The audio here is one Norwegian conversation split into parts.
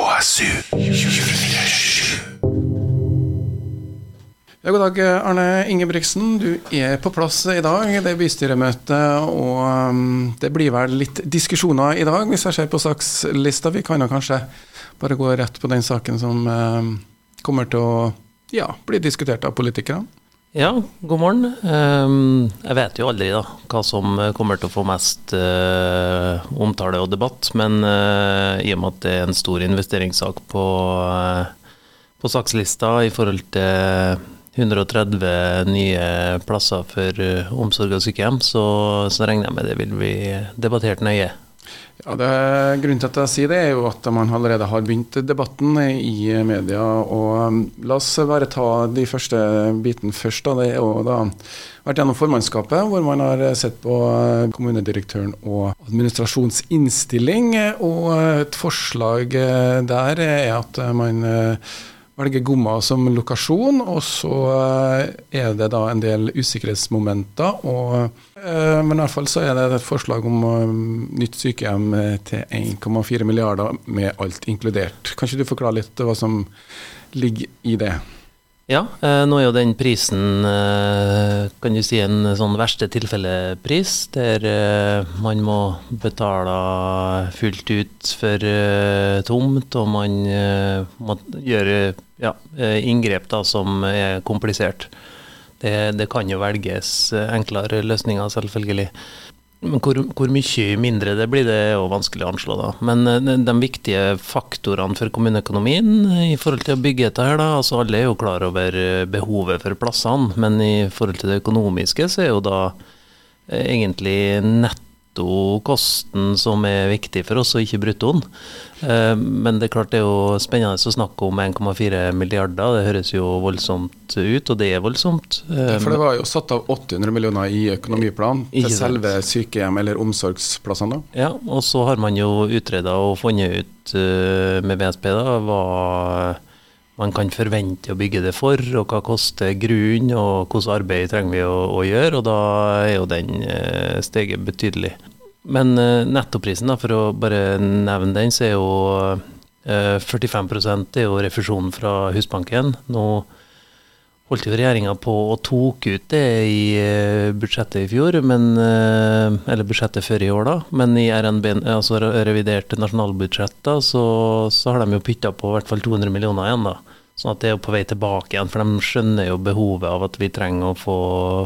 KSU 247. Ja, god dag, Arne Ingebrigtsen. Du er på plass i dag. Det er bystyremøte, og um, det blir vel litt diskusjoner i dag, hvis jeg ser på sakslista. Vi kan jo kanskje bare gå rett på den saken som um, kommer til å ja, bli diskutert av politikerne. Ja, god morgen. Um, jeg vet jo aldri da, hva som kommer til å få mest uh, omtale og debatt, men uh, i og med at det er en stor investeringssak på, på sakslista i forhold til 130 nye plasser for omsorg og sykehjem, så, så, regner jeg med det vil bli debattert nøye. Ja, det, Grunnen til at jeg sier det, er jo at man allerede har begynt debatten i media. og um, La oss bare ta de første bitene først. Da. Det er jo da vært gjennom formannskapet, hvor man har sett på uh, kommunedirektøren og administrasjonsinnstilling. Og et forslag uh, der er at man velge Gomma som lokasjon, og så eh, er det da en del usikkerhetsmomenter. Og, eh, men i hvert fall så er det et forslag om eh, nytt sykehjem til 1,4 milliarder med alt inkludert. Kan ikke du forklare litt hva som ligger i det? Ja, nå er jo den prisen kan du si en sånn verste tilfellepris, der man må betale fullt ut for tomt, og man må gjøre ja, eh, inngrep da, som er komplisert. Det, det, kan jo velges eh, enklere løsninger, selvfølgelig. Hvor, hvor, mye mindre det blir, det er jo vanskelig å anslå. da. Men eh, de viktige faktorene for kommuneøkonomien i forhold til å bygge dette her, da, altså alle er jo klar over behovet for plassene, men i forhold til det økonomiske så er jo da egentlig nett nettokosten som er viktig for oss, og ikke bruttoen. Eh, men det er klart det er jo spennende å snakke om 1,4 milliarder. Det høres jo voldsomt ut, og det er voldsomt. For det var jo satt av 800 millioner i økonomiplanen til selve sykehjem eller omsorgsplassene? Ja, og så har man jo utreda og funnet ut eh, med BSP da, hva man kan forvente å bygge det for, og hva koster grunn, og hvilket arbeid trenger vi å, å, gjøre. Og da er jo den eh, steget betydelig. Men eh, nettoprisen, da, for å bare nevne den, så er jo eh, 45 er jo refusjonen fra Husbanken. Nå holdt jo regjeringa på og tok ut det i eh, budsjettet i fjor, men, eh, eller budsjettet før i år, da. Men i RNB, altså revidert nasjonalbudsjett, da, så, så har de jo pytta på i hvert fall 200 millioner igjen, da. Sånn at det er jo på vei tilbake igjen, for de skjønner jo behovet av at vi trenger å få,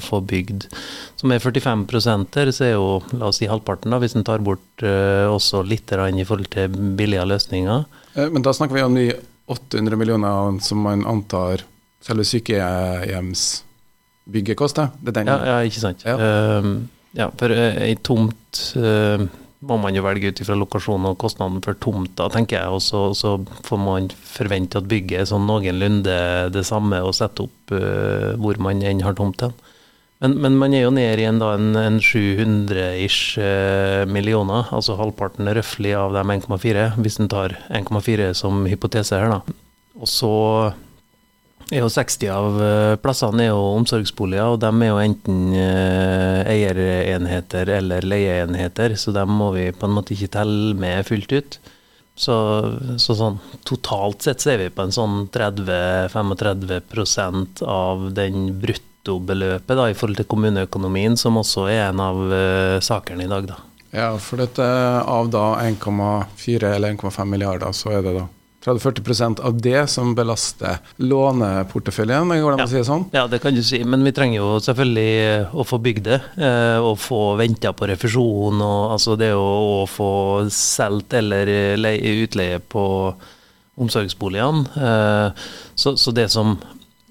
få bygd. Så med 45 her, så er jo la oss si halvparten, da, hvis en tar bort uh, også litt i forhold til billige løsninger. Men da snakker vi om de 800 millioner som man antar selve sykehjemsbygget koster? Det ja, ja, ikke sant. Ja, uh, ja for ei tomt uh, må man jo velge ut fra lokasjonen og kostnaden for tomta, tenker jeg. Og så, så, får man forvente at bygget er sånn noenlunde det samme å sette opp uh, hvor man enn har tomten. Men, men, man er jo nede i en, da, en, en 700-ish uh, millioner, altså halvparten røftlig av de 1,4, hvis en tar 1,4 som hypotese her, da. Og så er jo 60 av eh, plassene er jo omsorgsboliger, og de er jo enten eh, eierenheter eller leieenheter, så dem må vi på en måte ikke telle med fullt ut. Så, så sånn, totalt sett så er vi på en sånn 30-35% av den bruttobeløpet da, i forhold til kommuneøkonomien, som også er en av uh, sakene i dag. da. Ja, for dette av da 1,4 eller 1,5 milliarder, så er det da 30-40% av det som belaster låneporteføljen, går det ja. å si det sånn? Ja, det kan du si, men vi trenger jo selvfølgelig eh, å få bygd det. Eh, og få venta på refusjon, og altså det å, få solgt eller leie, utleie på omsorgsboligene. Eh, så, så, det som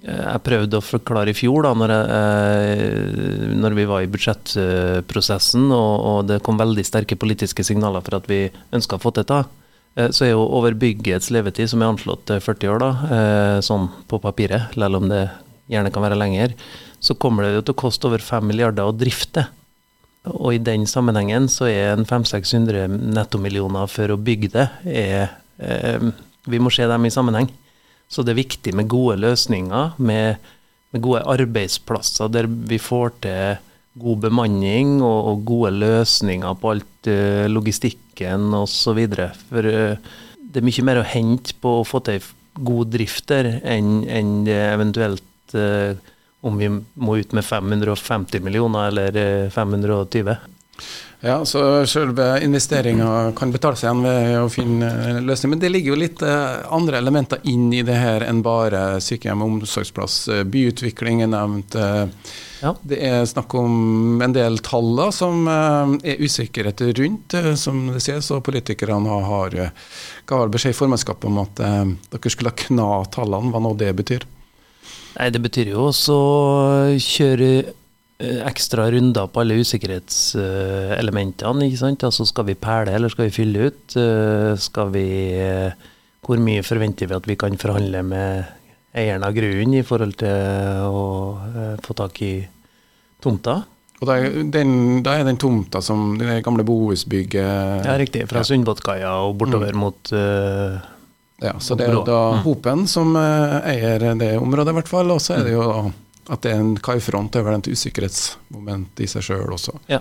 jeg prøvde å forklare i fjor, da når, jeg, når vi var i budsjettprosessen og, og, det kom veldig sterke politiske signaler for at vi ønska å få til dette, Eh, så er jo over byggets levetid, som er anslått til 40 år, da, eh, sånn på papiret, selv om det gjerne kan være lenger, så kommer det jo til å koste over 5 milliarder å drifte. Og i den sammenhengen så er en 500-600 nettomillioner for å bygge det, er, eh, Vi må se dem i sammenheng. Så det er viktig med gode løsninger, med, med gode arbeidsplasser der vi får til god bemanning og, og gode løsninger på alt uh, logistikken osv. For uh, det er mye mer å hente på å få til god drift der, enn enn eventuelt uh, om vi må ut med 550 millioner eller 520. Ja, så selve investeringa kan betale seg igjen ved å finne løsning. Men det ligger jo litt andre elementer inn i det her enn bare sykehjem og omsorgsplass. Byutvikling er nevnt. Ja. Det er snakk om en del tall som er usikkerhet rundt, som det sies. Og politikerne har ga beskjed i formannskapet om at dere skulle kna tallene, hva nå det betyr. Nei, Det betyr jo også å kjøre Eh, ekstra runder på alle usikkerhetselementene. ikke sant? Altså Skal vi pæle, eller skal vi fylle ut? Eh, skal vi eh, Hvor mye forventer vi at vi kan forhandle med eieren av grunnen i forhold til å få tak i tomta? Og da er, den, da er den tomta som det gamle bohusbygget Ja, riktig. Fra ja. Sundbåtkaia og bortover mm. mot uh, Ja, så det er da mm. Hopen som eier det området, i hvert fall. Og så er det jo da at det er en kaifront over et usikkerhetsmoment i seg sjøl også. Ja.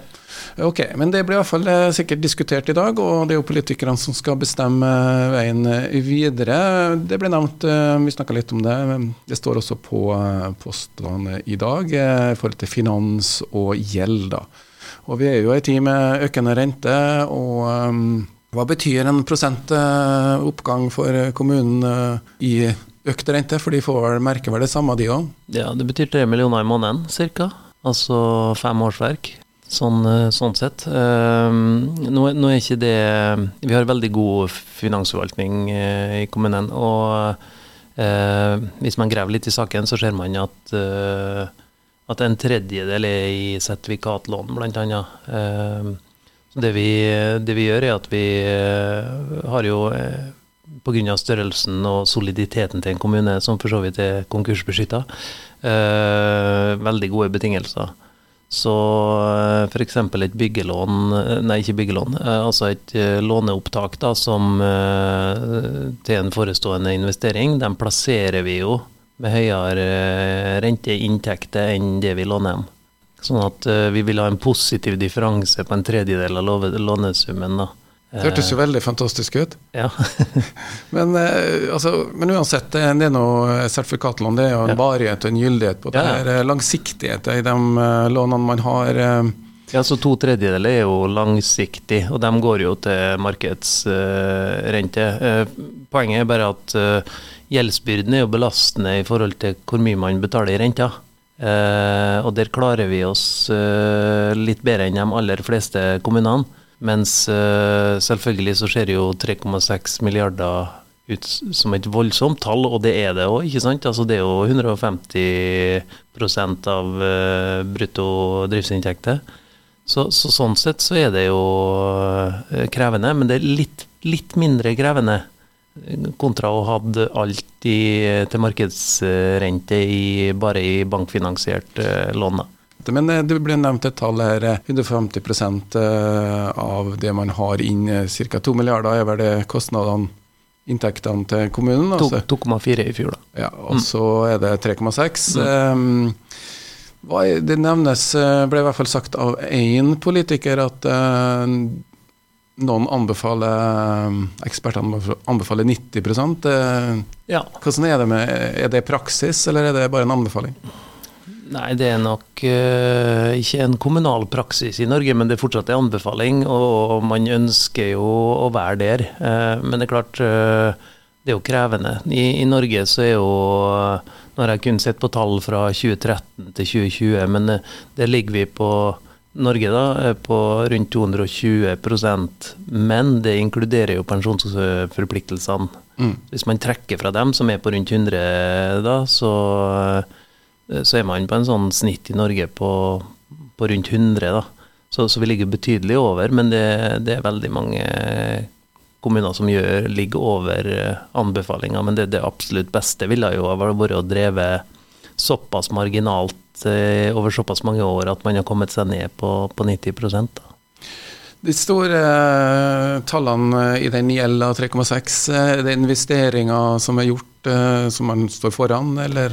Ok, Men det blir i hvert fall eh, sikkert diskutert i dag, og det er jo politikerne som skal bestemme eh, veien eh, videre. Det ble nevnt, vi snakka litt om det, det står også på postene i dag i forhold til finans og gjeld. da. Og vi er jo i tid med økende rente. og um, hva betyr en prosentoppgang for kommunen i økt rente, for de får merke vel det samme, de òg? Ja, det betyr tre millioner i måneden ca. Altså fem årsverk. Sånn, eh, sånn sett. Um, nå, nå, er ikke det Vi har veldig god finansforvaltning uh, i kommunen. Og uh, hvis man graver litt i saken, så ser man at, at en tredjedel er i sertifikatlån, bl.a. Uh, det, det vi gjør, er at vi har jo pga. størrelsen og soliditeten til en kommune, som for så vidt er konkursbeskytta, eh, veldig gode betingelser. Så eh, f.eks. et byggelån, eh, nei ikke byggelån, eh, altså et låneopptak da, som til en forestående investering, den plasserer vi jo med høyere renteinntekter enn det vi låner dem. Sånn at vi vil ha en positiv differanse på en tredjedel av lånesummen. da. Det hørtes jo veldig fantastisk ut. Ja. men, eh, altså, men, uansett, det er noe sertifikatlån. Det er jo en ja. varighet og en gyldighet på det. Ja. her. Eh, langsiktighet i de uh, lånene man har. Ja, så To tredjedeler er jo langsiktig, og de går jo til markedsrente. poenget er bare at gjeldsbyrden er jo belastende i forhold til hvor mye man betaler i renta. og der klarer vi oss litt bedre enn de aller fleste kommunene. Mens uh, selvfølgelig så ser jo 3,6 milliarder ut som et voldsomt tall, og det er det òg, ikke sant? Altså det er jo 150% av uh, brutto driftsinntekter. Så, så, sånn sett så er det jo uh, krevende, men det er litt, litt mindre krevende kontra å ha alt i, til markedsrente i, bare i bankfinansiert lån. da. Men eh, det ble nevnt et tall her. 150 eh, eh, av det man har inn, ca. 2 milliarder, er vel det kostnadene, inntektene til kommunen? 2,4 altså. i fjor, da. Ja, og så er det 3,6. Mm. det nevnes, ble i hvert fall sagt av én politiker, at noen anbefaler ekspertene anbefaler 90 ja. Hvordan er det med Er det praksis, eller er det bare en anbefaling? Nei, det er nok uh, ikke en kommunal praksis i Norge, men det er fortsatt en anbefaling. Og man ønsker jo å være der. Uh, men det er klart, uh, det er jo krevende. I, I, Norge så er jo Nå har jeg kun sett på tall fra 2013 til 2020, men der ligger vi på Norge da, på rundt 220% men det inkluderer jo pensjonsforpliktelsene. Mm. Hvis man trekker fra dem, som er på rundt 100 da, så så er man på en sånn snitt i Norge på, på rundt 100. da. Så, så, vi ligger betydelig over, men det, det, er veldig mange kommuner som gjør, ligger over eh, anbefalinga. Men det, det, absolutt beste ville jo ha vært å dreve såpass marginalt eh, over såpass mange år at man har kommet seg ned på, på 90 da. De store uh, tallene i den gjelda 3,6, er det investeringer som er gjort som man står foran, eller?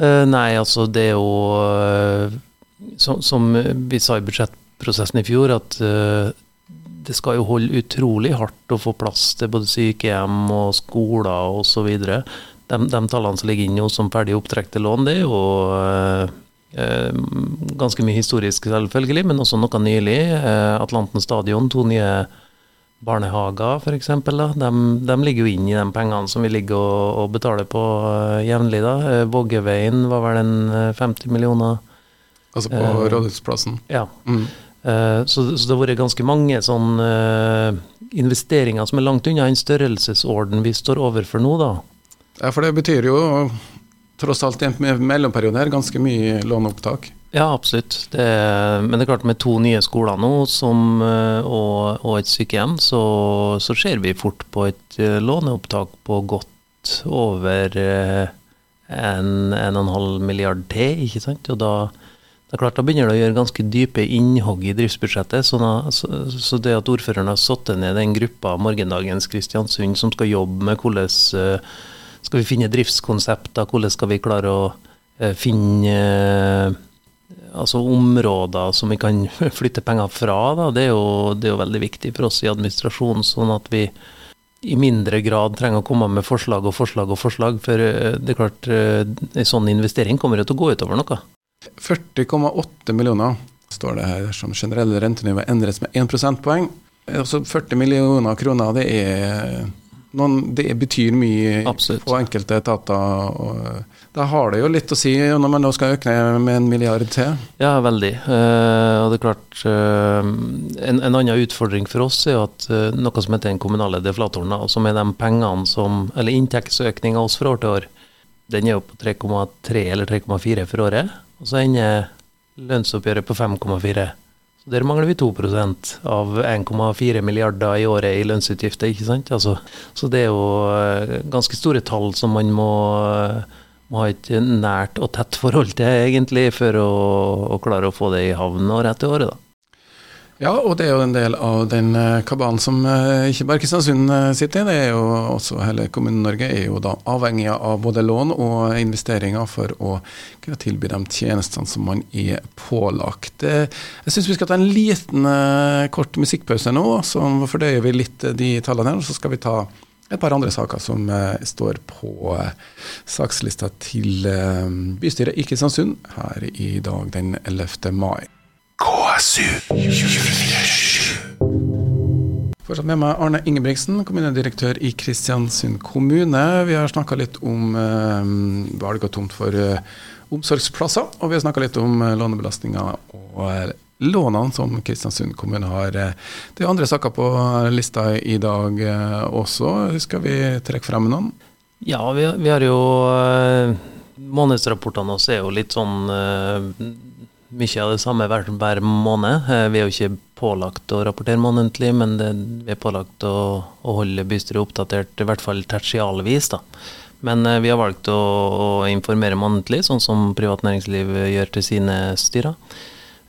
Uh, nei, altså det jo uh, som, som, vi sa i budsjettprosessen i fjor, at uh, det skal jo holde utrolig hardt å få plass til både sykehjem og skoler osv. De, de tallene som ligger inne som ferdig opptrekte lån, det er jo eh, eh, ganske mye historisk, selvfølgelig, men også noe nylig. Eh, Atlanten stadion, to nye barnehager f.eks. De, de ligger jo inn i de pengene som vi ligger og, og betaler på uh, jevnlig. da. Våggeveien var vel en 50 millioner. Altså på uh, Rådhusplassen? Ja. Mm. Uh, så, så, det har vært ganske mange sånne investeringer som er langt unna en størrelsesorden vi står overfor nå, da. Ja, for det betyr jo tross alt i en mellomperiode her ganske mye låneopptak? Ja, absolutt. Det, men det er klart med to nye skoler nå som, uh, og, og, et sykehjem, så, så, ser vi fort på et låneopptak på godt over en, en og en halv milliard til, ikke sant. Og da det er klart, Da begynner det å gjøre ganske dype innhogg i driftsbudsjettet. Så, så, det at ordføreren har satt ned den gruppa morgendagens Kristiansund som skal jobbe med hvordan skal vi finne driftskonsepter, hvordan skal vi klare å finne altså områder som vi kan flytte penger fra, da, det, er jo, det er jo veldig viktig for oss i administrasjonen. Sånn at vi i mindre grad trenger å komme med forslag og forslag og forslag. For det er klart, en sånn investering kommer jo til å gå utover noe. 40,8 millioner står det her som generelle rentenivå endres med 1 prosentpoeng. Altså 40 millioner kroner, det, er noen, det betyr mye Absolutt. på enkelte etater. Og da har det jo litt å si når man nå skal øke med en milliard til. Ja, veldig. Eh, og det er klart eh, en, en, annen utfordring for oss er at eh, noe som heter den kommunale deflatoren, som er de pengene som Eller inntektsøkninga oss fra år til år, den er jo på 3,3 eller 3,4 for året. Og så ender lønnsoppgjøret på 5,4. Der mangler vi 2% av 1,4 milliarder i året i lønnsutgifter. ikke sant? Altså, så det er jo eh, ganske store tall som man må, må ha et nært og tett forhold til, egentlig, for å, å klare å få det i havn og rett i året. da. Ja, og det er jo en del av den eh, kabalen som eh, ikke bare Kristiansund eh, sitter i. Det er jo også hele Kommune-Norge er jo da avhengig av både lån og investeringer for å kunne tilby de tjenestene som man er pålagt. Jeg syns vi skal ta en liten kort musikkpause nå, så fordøyer vi litt de tallene her. Og så skal vi ta et par andre saker som står på sakslista til bystyret i Kristiansund her i dag den 11. mai. KSU 247. Fortsatt med meg Arne Ingebrigtsen, kommunedirektør i Kristiansund kommune. Vi har snakka litt om eh, valg av tomt for eh, omsorgsplasser, og vi har snakka litt om eh, lånebelastninga og eh, lånene som Kristiansund kommune har. Eh, det er andre saker på lista i dag eh, også. Skal vi trekke frem noen? Ja, vi, vi har jo Månedsrapportene også er jo litt sånn mye av det samme hver, hver måned. Eh, vi er jo ikke pålagt å rapportere månedlig, men det, vi er pålagt å, å holde bystyret oppdatert, i hvert fall tertialvis. da. Men eh, vi har valgt å, å informere månedlig, sånn som privat næringsliv gjør til sine styrer.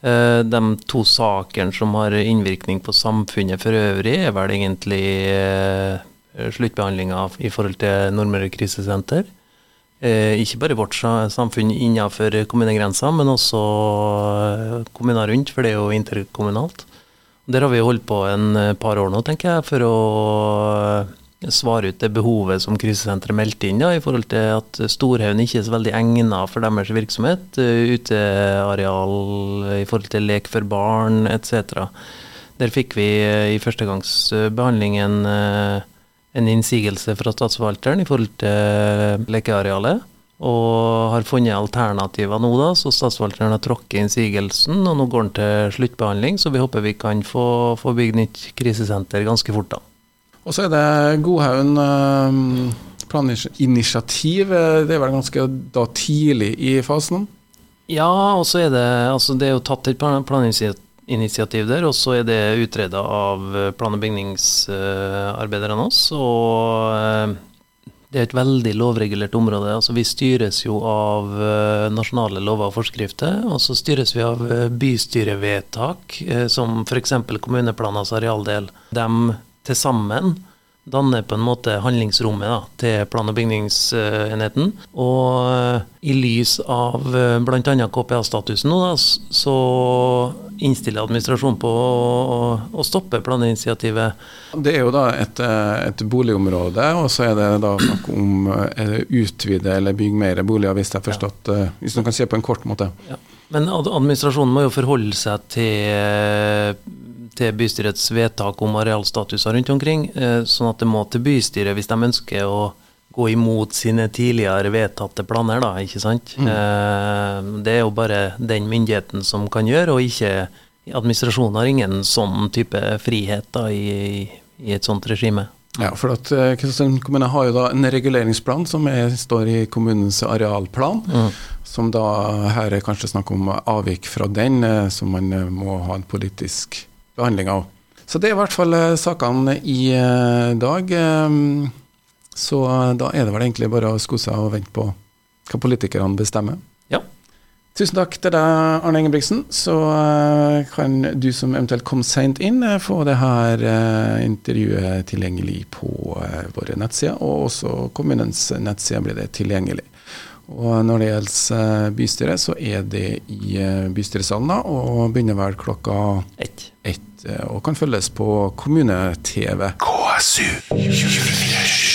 Eh, de to sakene som har innvirkning på samfunnet for øvrig, er vel egentlig sluttbehandlinga i forhold til Nordmøre krisesenter ikke bare vårt samfunn innenfor kommunegrensa, men også eh, kommuner rundt, for det er jo interkommunalt. Der har vi holdt på en eh, par år nå, tenker jeg, for å svare ut det behovet som krisesenteret meldte inn, da, i forhold til at Storhaugen ikke er så veldig egnet for deres virksomhet. Uteareal i forhold til lek for barn etc. Der fikk vi i førstegangsbehandlingen en innsigelse fra statsforvalteren i forhold til lekearealet. Og har funnet alternativer nå, da, så statsforvalteren har tråkket innsigelsen. Og nå går den til sluttbehandling, så vi håper vi kan få, få bygd nytt krisesenter ganske fort. da. Og så er det Godhaugen eh, planinitiativ. Det er vel ganske da tidlig i fasen? Ja, og så er det altså det er jo tatt et planinitiativ initiativ der, og så er det utreda av eh, plan- og bygningsarbeiderne oss. Og eh, det er et veldig lovregulert område. altså Vi styres jo av eh, nasjonale lover og forskrifter, og så styres vi av bystyrevedtak, som f.eks. kommuneplanens arealdel. De til sammen danner på en måte handlingsrommet da, til plan- og bygningsenheten. Og i lys av bl.a. KPA-statusen nå, da, så innstiller administrasjonen på å, stoppe planinitiativet. Det er jo da et, eh, et boligområde, og så er det da snakk om å utvide eller bygge mer boliger, hvis jeg har forstått ja. Hvis du kan se på en kort måte. Ja. Men administrasjonen må jo forholde seg til, til bystyrets vedtak om arealstatuser rundt omkring, sånn at det må til bystyret hvis de ønsker å gå imot sine tidligere vedtatte planer, da, ikke sant. Mm. Det er jo bare den myndigheten som kan gjøre, og ikke administrasjonen har ingen sånn type frihet da, i, i et sånt regime. Ja, for at Kristiansund kommune har jo da en reguleringsplan som er, står i kommunens arealplan. Mm. Som da her er kanskje snakk om avvik fra den, eh, som man eh, må ha en politisk behandling av. Så det er i hvert fall sakene i dag. Så da er det vel egentlig bare å sko seg og vente på hva politikerne bestemmer. Ja. Tusen takk til deg, Arne Ingebrigtsen. Så kan du som eventuelt kom seint inn, få det her intervjuet tilgjengelig på våre nettsider. Og også kommunens nettside blir det tilgjengelig. Og når det gjelder bystyret, så er det i bystyresalen da, og begynner vel klokka ett. ett og kan følges på kommune-TV. KSU 24